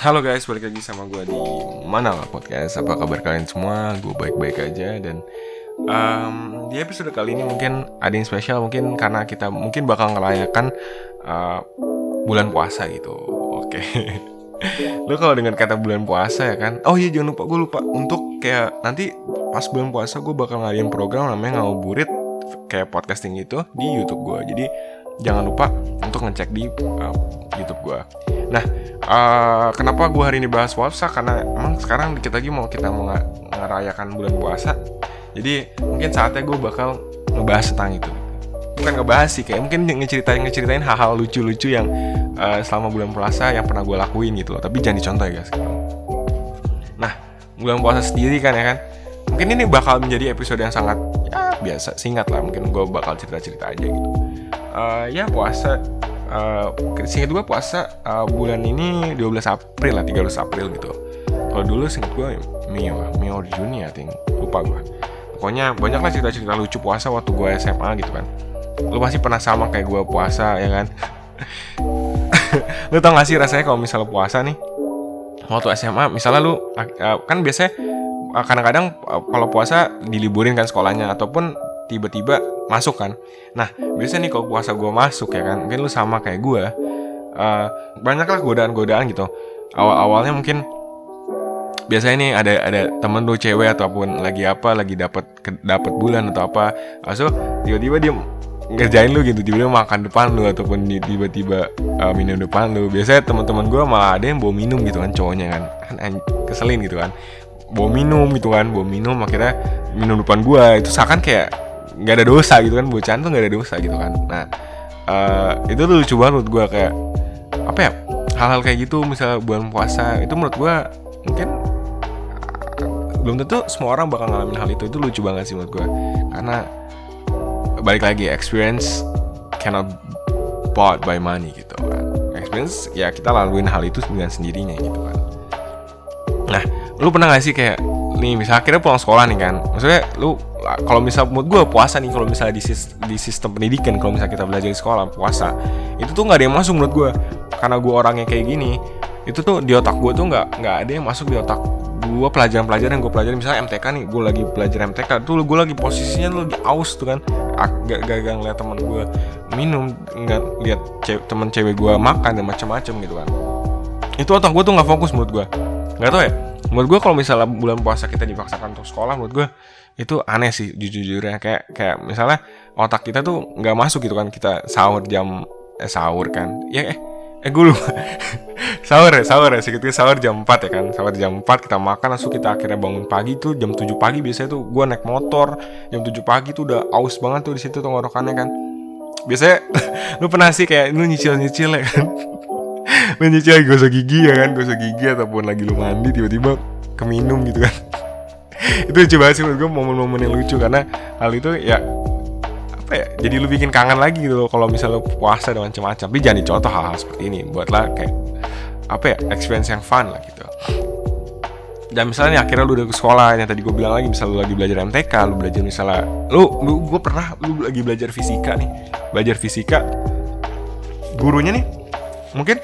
Halo guys, balik lagi sama gue di mana lah podcast. Apa kabar kalian semua? Gue baik-baik aja dan um, di episode kali ini mungkin ada yang spesial mungkin karena kita mungkin bakal ngerayakan uh, bulan puasa gitu. Oke. Okay. Lo kalau dengan kata bulan puasa ya kan? Oh iya jangan lupa gue lupa untuk kayak nanti pas bulan puasa gue bakal ngadain program namanya ngabuburit kayak podcasting gitu di YouTube gue. Jadi jangan lupa untuk ngecek di uh, YouTube gue. Nah, uh, kenapa gue hari ini bahas puasa? Karena emang sekarang dikit lagi mau kita mau ngerayakan bulan puasa. Jadi mungkin saatnya gue bakal ngebahas tentang itu. Bukan ngebahas sih, kayak mungkin ngeceritain ngeceritain hal-hal lucu-lucu yang uh, selama bulan puasa yang pernah gue lakuin gitu loh. Tapi jangan dicontoh ya guys. Nah, bulan puasa sendiri kan ya kan. Mungkin ini bakal menjadi episode yang sangat ya biasa, singkat lah. Mungkin gue bakal cerita-cerita aja gitu uh, ya puasa uh, singkat gue puasa uh, bulan ini 12 April lah 13 April gitu. Kalau dulu singkat gue Mei Mei Juni ya ting lupa gue pokoknya banyak lah cerita-cerita lucu puasa waktu gue SMA gitu kan. Lu pasti pernah sama kayak gue puasa ya kan? Lu tau gak sih rasanya kalau misalnya puasa nih? Waktu SMA misalnya lu kan biasanya kadang-kadang kalau puasa diliburin kan sekolahnya ataupun tiba-tiba masuk kan. Nah biasanya nih kalau puasa gue masuk ya kan mungkin lu sama kayak gue uh, banyaklah godaan-godaan gitu. Awal-awalnya mungkin biasanya nih ada ada temen lu cewek ataupun lagi apa lagi dapat dapat bulan atau apa langsung tiba-tiba dia ngerjain lu gitu tiba-tiba makan depan lu ataupun tiba-tiba uh, minum depan lu. Biasanya teman-teman gue malah ada yang bawa minum gitu kan cowoknya kan. Kan keselin gitu kan. Bawa minum gitu kan bawa minum akhirnya minum depan gue itu seakan kayak nggak ada dosa gitu kan bocah tuh nggak ada dosa gitu kan. Nah uh, itu tuh lucu banget menurut gue kayak apa ya hal-hal kayak gitu misalnya bulan puasa itu menurut gue mungkin belum tentu semua orang bakal ngalamin hal itu. Itu lucu banget sih menurut gue karena balik lagi experience cannot bought by money gitu kan. Experience ya kita laluin hal itu dengan sendirinya gitu kan. Nah lu pernah gak sih kayak nih misalnya akhirnya pulang sekolah nih kan. Maksudnya lu kalau misal mood gue puasa nih kalau misalnya di, di sistem pendidikan kalau misalnya kita belajar di sekolah puasa itu tuh nggak ada yang masuk menurut gue karena gue orangnya kayak gini itu tuh di otak gue tuh nggak nggak ada yang masuk di otak gue pelajaran-pelajaran yang gue pelajari. Misalnya MTK nih gue lagi belajar MTK tuh gue lagi posisinya tuh lagi aus tuh kan. Agak gagal ngeliat teman gue minum nggak lihat ce teman cewek gue makan dan macam-macam gitu kan. Itu otak gue tuh nggak fokus menurut gue nggak tau ya? Menurut gue kalau misalnya bulan puasa kita dipaksakan untuk sekolah menurut gue itu aneh sih jujur-jujurnya. Kayak kayak misalnya otak kita tuh nggak masuk gitu kan. Kita sahur jam eh, sahur kan. Ya eh eh gue lupa. Sahur ya sahur ya segitu sahur jam 4 ya kan. Sahur jam 4 kita makan langsung kita akhirnya bangun pagi tuh jam 7 pagi biasanya tuh gue naik motor. Jam 7 pagi tuh udah aus banget tuh di situ tenggorokannya kan. Biasanya lu pernah sih kayak lu nyicil nyicil ya kan? Lu nyicil gosok gigi ya kan gosok gigi ataupun lagi lu mandi tiba-tiba keminum gitu kan itu lucu banget sih menurut gue momen-momen yang lucu. Karena hal itu ya apa ya jadi lu bikin kangen lagi gitu loh. Kalau misalnya puasa dan macam-macam tapi jangan dicontoh hal-hal seperti ini. Buatlah kayak apa ya experience yang fun lah gitu. Dan misalnya nih akhirnya lu udah ke sekolah yang tadi gue bilang lagi misalnya lu lagi belajar MTK lu belajar misalnya lu, lu gue pernah lu lagi belajar fisika nih. Belajar fisika gurunya nih mungkin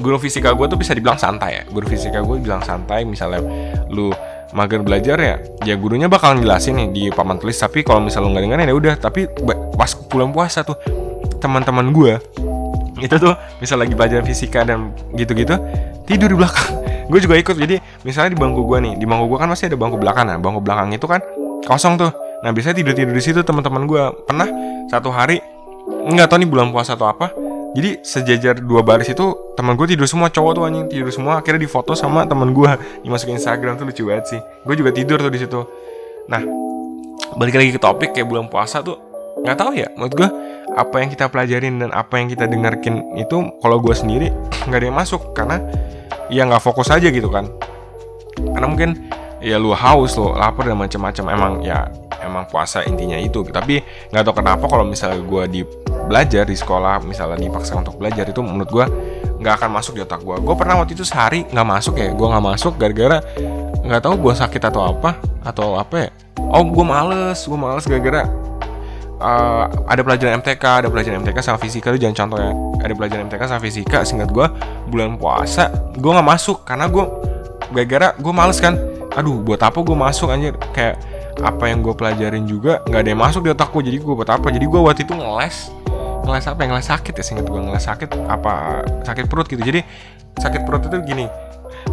guru fisika gue tuh bisa dibilang santai ya. Guru fisika gue bilang santai misalnya lu mager belajar ya ya gurunya bakal jelasin nih di papan tulis. Tapi kalau misal lu nggak dengerin ya udah. Tapi pas bulan puasa tuh teman-teman gue itu tuh misal lagi belajar fisika dan gitu-gitu tidur di belakang. Gue juga ikut. Jadi misalnya di bangku gue nih di bangku gue kan masih ada bangku belakang. Nah bangku belakang itu kan kosong tuh. Nah biasanya tidur tidur di situ teman-teman gue pernah satu hari nggak tahu nih bulan puasa atau apa jadi sejajar dua baris itu teman gue tidur semua cowok tuh anjing tidur semua. Akhirnya difoto sama teman gue dimasukin Instagram tuh lucu banget sih. Gue juga tidur tuh di situ. Nah balik lagi ke topik kayak bulan puasa tuh nggak tahu ya menurut gue apa yang kita pelajarin dan apa yang kita dengarkin itu kalau gue sendiri nggak ada yang masuk karena ya nggak fokus aja gitu kan. Karena mungkin ya lu haus lo lapar dan macam-macam. Emang ya emang puasa intinya itu. Tapi nggak tahu kenapa kalau misalnya gue di belajar di sekolah misalnya dipaksa untuk belajar itu menurut gue nggak akan masuk di otak gue gue pernah waktu itu sehari nggak masuk ya gue nggak masuk gara-gara nggak tahu gue sakit atau apa atau apa ya. Oh gue males gue males gara-gara uh, ada pelajaran MTK ada pelajaran MTK sama fisika itu jangan contoh ya. Ada pelajaran MTK sama fisika singkat gue bulan puasa gue nggak masuk karena gue gara-gara gue males kan. Aduh buat apa gue masuk anjir? Kayak apa yang gue pelajarin juga nggak ada yang masuk di otak gue jadi gue buat apa? Jadi gue waktu itu ngeles ngeles apa yang ngeles sakit ya singkat gue ngeles sakit apa sakit perut gitu. Jadi sakit perut itu gini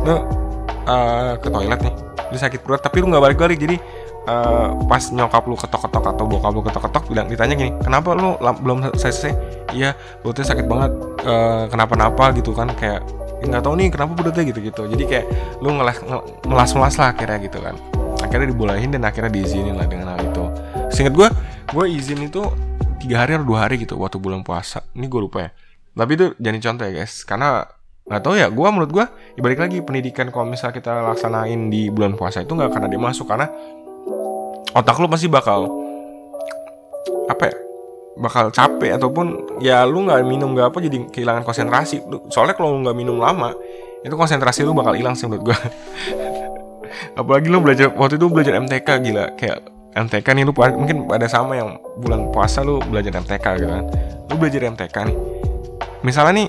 lu uh, ke toilet nih lu sakit perut tapi lu nggak balik-balik. Jadi uh, pas nyokap lu ketok-ketok atau bokap lu ketok-ketok bilang ditanya gini kenapa lu belum selesai? Iya perutnya sakit banget uh, kenapa-napa gitu kan kayak nggak tahu nih kenapa perutnya gitu-gitu. Jadi kayak lu ngelas melas-melas lah akhirnya gitu kan. Akhirnya dibolehin dan akhirnya diizinin lah dengan hal itu. Singkat gue gue izin itu tiga hari atau dua hari gitu waktu bulan puasa. Ini gue lupa ya. Tapi itu jadi contoh ya guys. Karena nggak tahu ya gue menurut gue ya balik lagi pendidikan kalau misal kita laksanain di bulan puasa itu nggak akan ada masuk. Karena otak lu pasti bakal apa ya bakal capek ataupun ya lu nggak minum nggak apa jadi kehilangan konsentrasi. Soalnya kalau lu nggak minum lama itu konsentrasi lu bakal hilang sih menurut gue apalagi lu belajar waktu itu belajar MTK gila. Kayak MTK nih lu mungkin pada sama yang bulan puasa lu belajar MTK gitu kan. Lu belajar MTK nih. Misalnya nih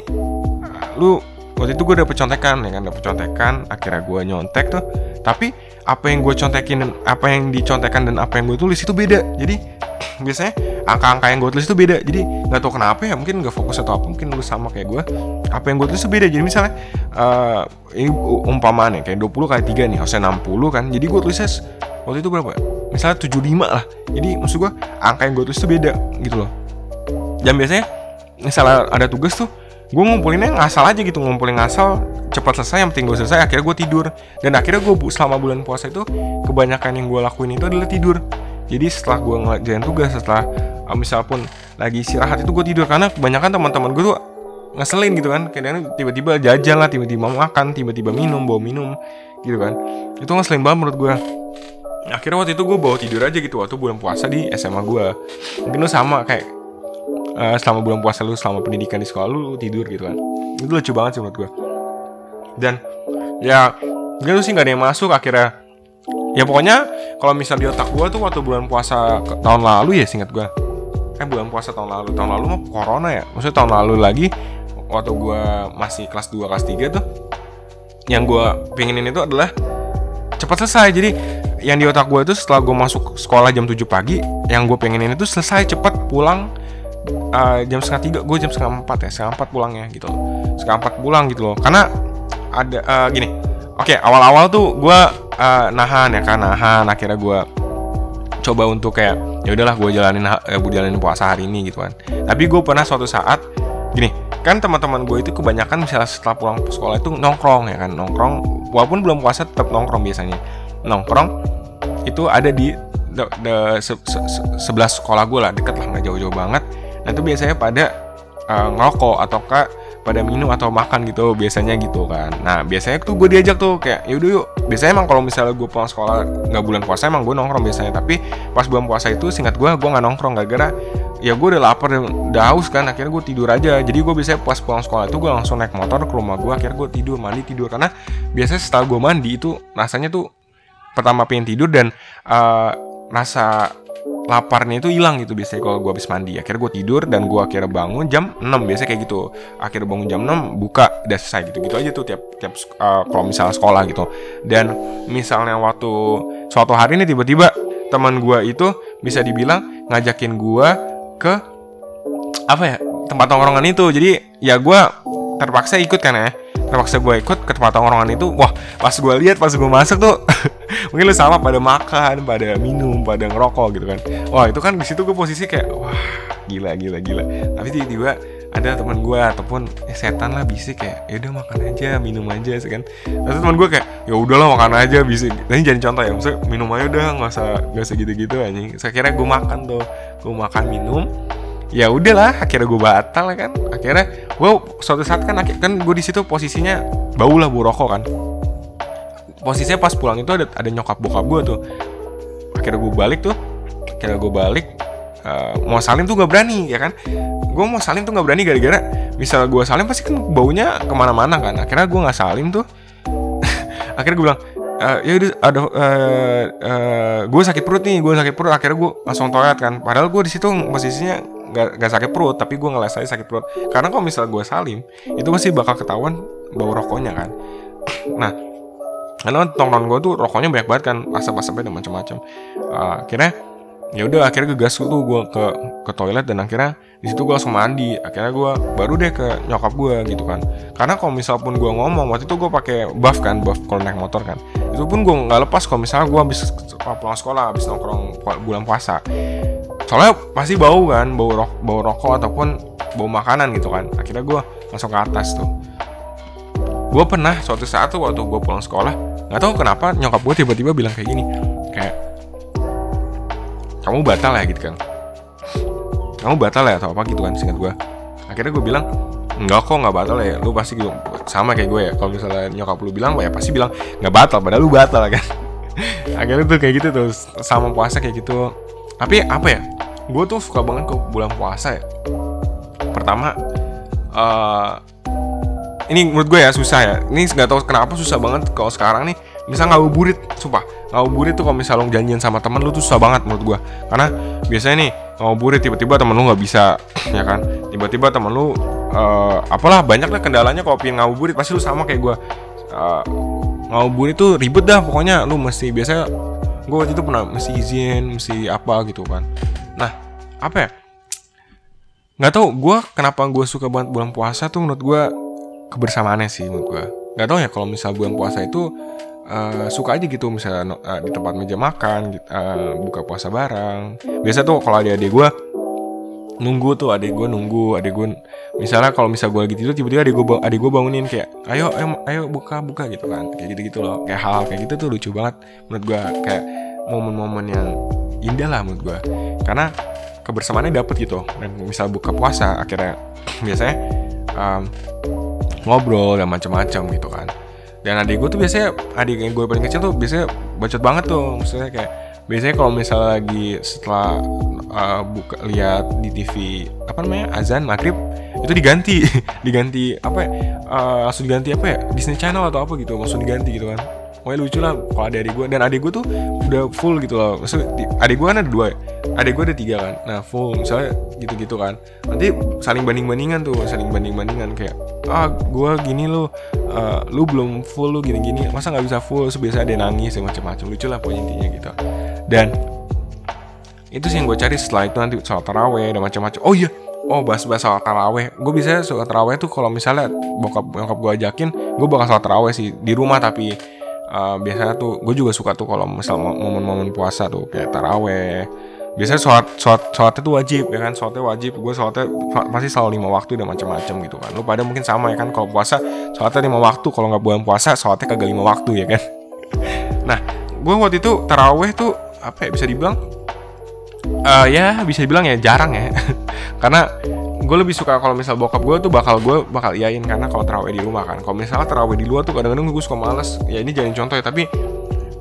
lu waktu itu gue dapet contekan ya kan dapet contekan akhirnya gue nyontek tuh. Tapi apa yang gue contekin dan apa yang dicontekan dan apa yang gue tulis itu beda. Jadi biasanya angka-angka yang gue tulis itu beda. Jadi nggak tahu kenapa ya mungkin nggak fokus atau apa mungkin lu sama kayak gue apa yang gue tulis itu beda. Jadi misalnya uh, ini umpamanya kayak 20 kali 3 nih harusnya 60 kan. Jadi gue tulisnya waktu itu berapa misalnya 75 lah. Jadi maksud gue angka yang gue tulis itu beda gitu loh. Dan biasanya misalnya ada tugas tuh gue ngumpulinnya ngasal aja gitu ngumpulin ngasal cepat selesai yang penting gue selesai akhirnya gue tidur. Dan akhirnya gue selama bulan puasa itu kebanyakan yang gue lakuin itu adalah tidur. Jadi setelah gue ngerjain tugas setelah uh, misal pun lagi istirahat itu gue tidur. Karena kebanyakan teman-teman gue tuh ngeselin gitu kan. Kadang tiba-tiba jajan lah tiba-tiba makan tiba-tiba minum bawa minum gitu kan. Itu ngeselin banget menurut gue akhirnya waktu itu gue bawa tidur aja gitu waktu bulan puasa di SMA gue mungkin lu sama kayak uh, selama bulan puasa lu selama pendidikan di sekolah lu, lu tidur gitu kan. Itu lucu banget sih menurut gue dan ya gitu sih nggak ada yang masuk akhirnya. Ya pokoknya kalau misal di otak gue tuh waktu bulan puasa tahun lalu ya singkat gue eh bulan puasa tahun lalu. Tahun lalu mah corona ya. Maksudnya tahun lalu lagi waktu gue masih kelas 2 kelas 3 tuh yang gue pengenin itu adalah cepat selesai. Jadi yang di otak gue itu setelah gue masuk sekolah jam 7 pagi yang gue pengenin itu selesai cepat pulang uh, jam setengah tiga gue jam setengah empat ya setengah empat pulangnya gitu loh. Setengah empat pulang gitu loh. Karena ada uh, gini oke okay, awal-awal tuh gue uh, nahan ya kan nahan akhirnya gue coba untuk kayak ya udahlah gue jalanin uh, gue jalanin puasa hari ini gitu kan. Tapi gue pernah suatu saat gini kan teman-teman gue itu kebanyakan misalnya setelah pulang sekolah itu nongkrong ya kan nongkrong walaupun belum puasa tetap nongkrong biasanya nongkrong itu ada di de, de, se, se, se, sebelah sekolah gue lah deket lah nggak jauh-jauh banget. Nah itu biasanya pada uh, ngerokok ataukah pada minum atau makan gitu biasanya gitu kan. Nah biasanya tuh gue diajak tuh kayak yaudah yuk. Biasanya emang kalau misalnya gue pulang sekolah nggak bulan puasa emang gue nongkrong biasanya. Tapi pas bulan puasa itu singkat gue gue nggak nongkrong gak gara ya gue udah lapar udah haus kan akhirnya gue tidur aja. Jadi gue biasanya pas pulang sekolah itu gue langsung naik motor ke rumah gue akhirnya gue tidur mandi tidur. Karena biasanya setelah gue mandi itu rasanya tuh pertama pengen tidur dan uh, rasa laparnya itu hilang gitu biasanya kalau gue habis mandi. Akhirnya gue tidur dan gue akhirnya bangun jam 6 biasanya kayak gitu. Akhirnya bangun jam 6 buka udah selesai gitu. Gitu aja tuh tiap tiap uh, kalau misalnya sekolah gitu. Dan misalnya waktu suatu hari ini tiba-tiba teman gue itu bisa dibilang ngajakin gue ke apa ya tempat tongkrongan itu. Jadi ya gue terpaksa ikut kan ya terpaksa gue ikut ke tempat tongkrongan itu wah pas gue lihat pas gue masuk tuh mungkin lu sama pada makan pada minum pada ngerokok gitu kan. Wah itu kan di situ gue posisi kayak wah gila gila gila. Tapi tiba-tiba ada teman gue ataupun ya setan lah bisa kayak ya udah makan aja minum aja kan. Terus teman gue kayak ya udahlah makan aja bisa ini jadi contoh ya maksudnya minum aja udah nggak usah nggak usah gitu-gitu anjing. Saya kira gue makan tuh gue makan minum ya udahlah akhirnya gue batal kan. Akhirnya gue suatu saat kan kan gue di situ posisinya bau lah bu rokok kan. Posisinya pas pulang itu ada ada nyokap bokap gue tuh. Akhirnya gue balik tuh akhirnya gue balik uh, mau salim tuh gak berani ya kan? Gue mau salim tuh gak berani gara-gara misal gue salim pasti kan baunya ke mana-mana kan. Akhirnya gue nggak salim tuh. Akhirnya gue bilang uh, ya udah ada uh, uh, gue sakit perut nih gue sakit perut. Akhirnya gue langsung toilet kan. Padahal gue di situ posisinya gak, gak sakit perut tapi gue ngeles aja sakit perut. Karena kalau misalnya gue salim itu pasti bakal ketahuan bau rokoknya kan. Nah karena tongkrongan gue tuh rokoknya banyak banget kan asap-asapnya dan macam-macam. Uh, akhirnya ya udah akhirnya gas tuh gue ke ke toilet dan akhirnya di situ gue langsung mandi. Akhirnya gue baru deh ke nyokap gue gitu kan. Karena kalau misal pun gue ngomong waktu itu gue pakai buff kan buff kalau naik motor kan. Itu pun gue nggak lepas kalau misalnya gue habis pulang sekolah habis nongkrong bulan puasa soalnya pasti bau kan bau rok bau rokok ataupun bau makanan gitu kan. Akhirnya gue langsung ke atas tuh. Gue pernah suatu saat tuh waktu gue pulang sekolah nggak tahu kenapa nyokap gue tiba-tiba bilang kayak gini kayak kamu batal ya gitu kan. Kamu batal ya atau apa gitu kan singkat gue akhirnya gue bilang enggak kok nggak batal ya. Lu pasti gitu sama kayak gue ya. Kalau misalnya nyokap lu bilang ya pasti bilang nggak batal padahal lu batal kan. Akhirnya tuh kayak gitu tuh sama puasa kayak gitu tapi apa ya? Gue tuh suka banget ke bulan puasa ya. Pertama uh, ini menurut gue ya susah ya. Ini nggak tahu kenapa susah banget kalau sekarang nih misal ngabuburit sumpah. Ngabuburit tuh kalau misal lo janjian sama temen lu tuh susah banget menurut gue karena biasanya nih ngabuburit tiba-tiba temen lu nggak bisa ya kan? Tiba-tiba temen lu uh, apalah banyak lah kendalanya kalau pengen ngabuburit pasti lu sama kayak gue uh, ngabuburit tuh ribet dah pokoknya. Lu mesti biasa gue waktu itu pernah mesti izin mesti apa gitu kan. Nah apa ya? Nggak tau gue kenapa gue suka banget bulan puasa tuh menurut gue kebersamaannya sih menurut gue nggak tau ya kalau misal bulan puasa itu uh, suka aja gitu misalnya uh, di tempat meja makan uh, buka puasa bareng. Biasa tuh kalau ada adik gue nunggu tuh adik gue nunggu adik gue misalnya kalau misal gue lagi tidur tiba-tiba adik gue adik gue bangunin kayak ayo ayo ayo buka buka gitu kan kayak gitu gitu loh kayak hal, -hal kayak gitu tuh lucu banget menurut gue kayak momen-momen yang indah lah menurut gue karena kebersamaannya dapet gitu dan misal buka puasa akhirnya biasanya um, ngobrol dan macam-macam gitu kan. Dan adik gue tuh biasanya adik yang gue paling kecil tuh biasanya bacot banget tuh maksudnya kayak biasanya kalau misalnya lagi setelah uh, buka lihat di TV apa namanya azan maghrib itu diganti diganti apa ya uh, langsung diganti apa ya Disney Channel atau apa gitu langsung diganti gitu kan. Pokoknya lucu lah kalau ada adik gue dan adik gue tuh udah full gitu loh. Maksudnya adik gue kan ada dua ya? Adik gue ada tiga kan? Nah full misalnya gitu-gitu kan. Nanti saling banding-bandingan tuh saling banding-bandingan kayak ah gue gini lo uh, lu belum full lu gini-gini. Masa nggak bisa full? Sebiasa ada nangis macam-macam. Lucu lah pokoknya intinya gitu. Dan itu sih yang gue cari setelah itu nanti sholat taraweh dan macam-macam. Oh iya oh bahas-bahas sholat taraweh. Gue bisa sholat taraweh tuh kalau misalnya bokap bokap gue ajakin gue bakal sholat taraweh sih di rumah. Tapi uh, biasanya tuh gue juga suka tuh kalau misal momen-momen puasa tuh kayak taraweh. Biasanya sholat sholat sholatnya tuh wajib ya kan? Sholatnya wajib. Gue sholatnya pasti selalu lima waktu dan macam-macam gitu kan. Lu pada mungkin sama ya kan? Kalau puasa sholatnya lima waktu. Kalau nggak bulan puasa sholatnya kagak lima waktu ya kan? Nah gue waktu itu taraweh tuh apa ya bisa dibilang uh, ya bisa dibilang ya jarang ya. Karena gue lebih suka kalau misal bokap gue tuh bakal gue bakal iyain karena kalau terawih di rumah kan. Kalau misalnya terawih di luar tuh kadang-kadang gue suka males. Ya ini jadi contoh ya tapi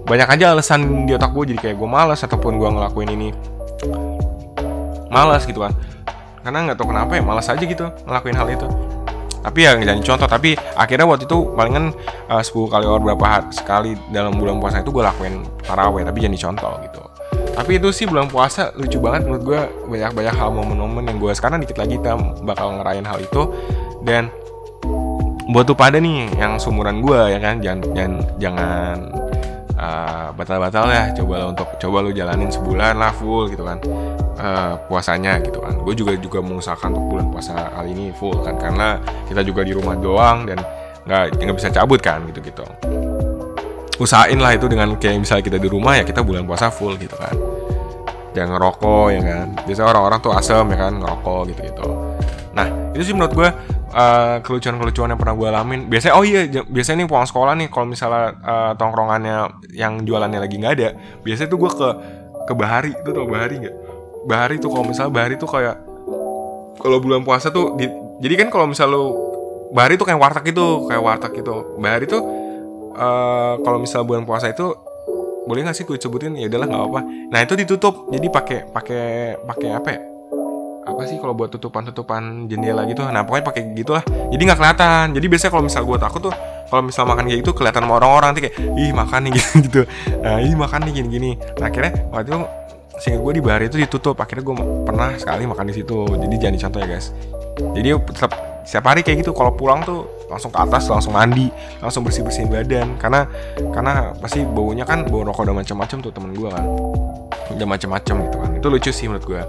banyak aja alasan di otak gue jadi kayak gue males ataupun gue ngelakuin ini malas gitu kan. Karena nggak tahu kenapa ya malas aja gitu ngelakuin hal itu. Tapi ya jadi contoh. Tapi akhirnya waktu itu palingan uh, 10 kali or berapa hari sekali dalam bulan puasa itu gue lakuin taraweh tapi jadi contoh gitu tapi itu sih bulan puasa lucu banget menurut gue banyak-banyak hal momen-momen yang gue sekarang dikit lagi kita bakal ngerayain hal itu. Dan buat tuh pada nih yang sumuran gue ya kan? Jangan jangan jangan uh, batal-batal ya. Coba lo untuk coba lo jalanin sebulan lah full gitu kan. Uh, puasanya gitu kan. Gue juga juga mengusahakan untuk bulan puasa kali ini full kan. Karena kita juga di rumah doang dan nggak nggak bisa cabut kan gitu gitu usahain lah itu dengan kayak misalnya kita di rumah ya kita bulan puasa full gitu kan. Jangan ngerokok ya kan. Biasanya orang-orang tuh asem ya kan ngerokok gitu gitu nah itu sih menurut gue uh, kelucuan-kelucuan yang pernah gue alamin. Biasanya oh iya biasanya nih pulang sekolah nih kalau misalnya uh, tongkrongannya yang jualannya lagi nggak ada biasanya tuh gue ke ke Bahari. Itu tau Bahari nggak? Bahari tuh kalau misalnya Bahari tuh kayak kalau bulan puasa tuh di, jadi kan kalau misalnya lu Bahari tuh kayak warteg itu kayak warteg itu Bahari tuh uh, kalau misal bulan puasa itu boleh nggak sih gue sebutin? Ya udahlah nggak apa-apa. Nah itu ditutup. Jadi pakai pakai pakai apa ya? Apa sih kalau buat tutupan-tutupan jendela gitu? Nah pokoknya pakai gitulah. Jadi nggak kelihatan. Jadi biasanya kalau misal gue takut tuh kalau misal makan kayak gitu kelihatan sama orang-orang nanti kayak ih makan nih gitu, gitu. nah ih makan nih gini-gini. Nah akhirnya waktu itu sehingga gue di bar itu ditutup. Akhirnya gue pernah sekali makan di situ. Jadi jangan dicontoh ya guys. Jadi tetap setiap hari kayak gitu kalau pulang tuh langsung ke atas langsung mandi langsung bersih bersihin badan. Karena karena pasti baunya kan bau rokok udah macam-macam tuh temen gue kan. Udah macam-macam gitu kan. Itu lucu sih menurut gue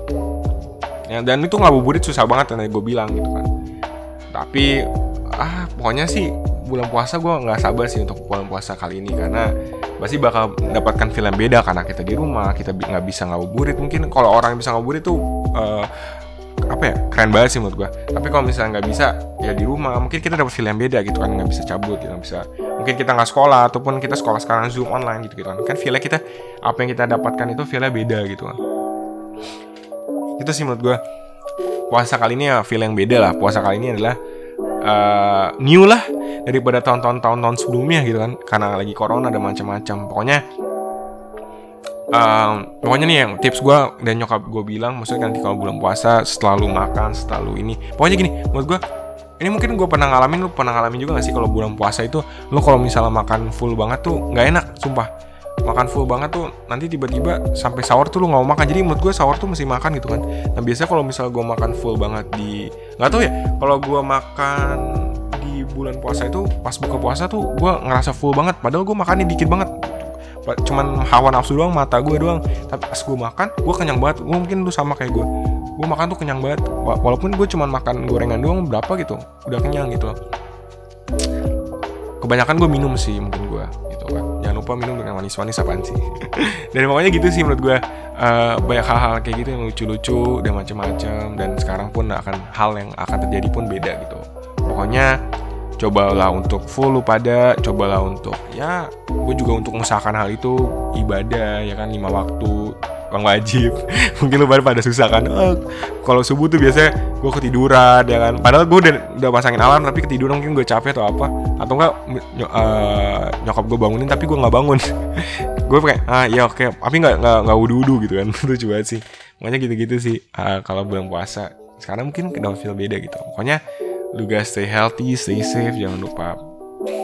ya, dan itu ngabuburit susah banget yang gue bilang gitu kan. Tapi ah pokoknya sih bulan puasa gue nggak sabar sih untuk bulan puasa kali ini. Karena pasti bakal mendapatkan film beda karena kita di rumah kita nggak bisa ngabuburit. Mungkin kalau orang yang bisa ngabuburit tuh uh, apa ya keren banget sih menurut gue tapi kalau misalnya nggak bisa ya di rumah. Mungkin kita dapat film beda gitu kan nggak bisa cabut gitu bisa. Mungkin kita nggak sekolah ataupun kita sekolah sekarang zoom online gitu gitu kan. Kan filmnya kita apa yang kita dapatkan itu filmnya beda gitu kan. Itu sih menurut gue puasa kali ini ya feel yang beda lah. Puasa kali ini adalah uh, new lah daripada tahun-tahun tahun-tahun sebelumnya gitu kan. Karena lagi corona ada macam-macam. Pokoknya um, pokoknya nih yang tips gue dan nyokap gue bilang maksudnya nanti kalau bulan puasa selalu makan selalu ini. Pokoknya gini menurut gue ini mungkin gue pernah ngalamin lu pernah ngalamin juga gak sih kalau bulan puasa itu lu kalau misalnya makan full banget tuh nggak enak sumpah. Makan full banget tuh nanti tiba-tiba sampai sahur tuh lu nggak mau makan. Jadi menurut gue sahur tuh mesti makan gitu kan. Nah biasanya kalau misalnya gue makan full banget di nggak tahu ya kalau gue makan di bulan puasa itu pas buka puasa tuh gue ngerasa full banget. Padahal gue makannya dikit banget cuman hawa nafsu doang mata gue doang. Tapi pas gue makan gue kenyang banget. Gue mungkin lu sama kayak gue gue makan tuh kenyang banget. Walaupun gue cuman makan gorengan doang berapa gitu udah kenyang gitu. Kebanyakan gue minum sih mungkin gue gitu kan. Jangan lupa minum dengan manis-manis apaan sih? Dan pokoknya gitu sih menurut gue uh, banyak hal-hal kayak gitu yang lucu-lucu dan macam-macam. Dan sekarang pun akan hal yang akan terjadi pun beda gitu. Pokoknya cobalah untuk full lu pada cobalah untuk ya gue juga untuk mengusahakan hal itu ibadah ya kan lima waktu bang wajib. Mungkin lu pada susah kan oh, kalau subuh tuh biasanya gue ketiduran ya kan. Padahal gue udah, udah pasangin alarm tapi ketiduran mungkin gue capek atau apa. Atau enggak uh, nyokap gue bangunin tapi gue nggak bangun. Gue kayak ah ya oke tapi nggak nggak nggak wudu wudu gitu kan lucu banget sih. Makanya gitu gitu sih uh, kalau bulan puasa. Sekarang mungkin udah feel beda gitu. Pokoknya lu guys stay healthy stay safe. Jangan lupa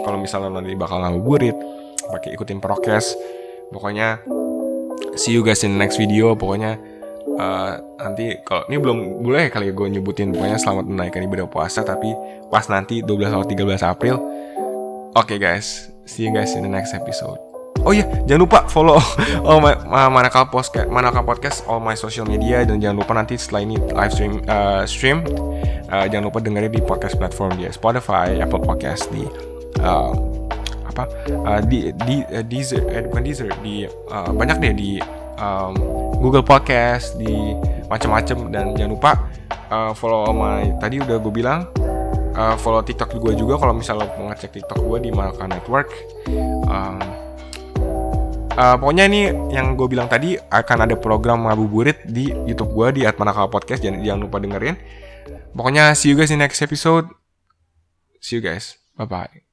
kalau misalnya nanti bakal ngabuburit pakai ikutin prokes. Pokoknya see you guys in the next video. Pokoknya uh, nanti kalau ini belum boleh kali ya gue nyebutin. Pokoknya selamat menaikkan ibadah puasa tapi pas nanti 12 atau 13 April. Oke okay, guys. See you guys in the next episode. Oh iya, jangan lupa follow oh my, uh, Manakal Podcast, Manakal Podcast all my social media. Dan jangan lupa nanti setelah ini live stream uh, stream uh, jangan lupa dengerin di podcast platform dia Spotify, Apple Podcast di uh, apa uh, di di uh, Deezer, eh, bukan Deezer di uh, banyak deh di um, Google Podcast di macam-macam dan jangan lupa uh, follow my tadi udah gue bilang uh, follow TikTok gue juga kalau misalnya mau ngecek TikTok gue di Malka Network. Um, Uh, pokoknya ini yang gue bilang tadi akan ada program ngabuburit di YouTube gue di Atmanakal Podcast jangan jangan lupa dengerin. Pokoknya see you guys in next episode. See you guys. Bye bye.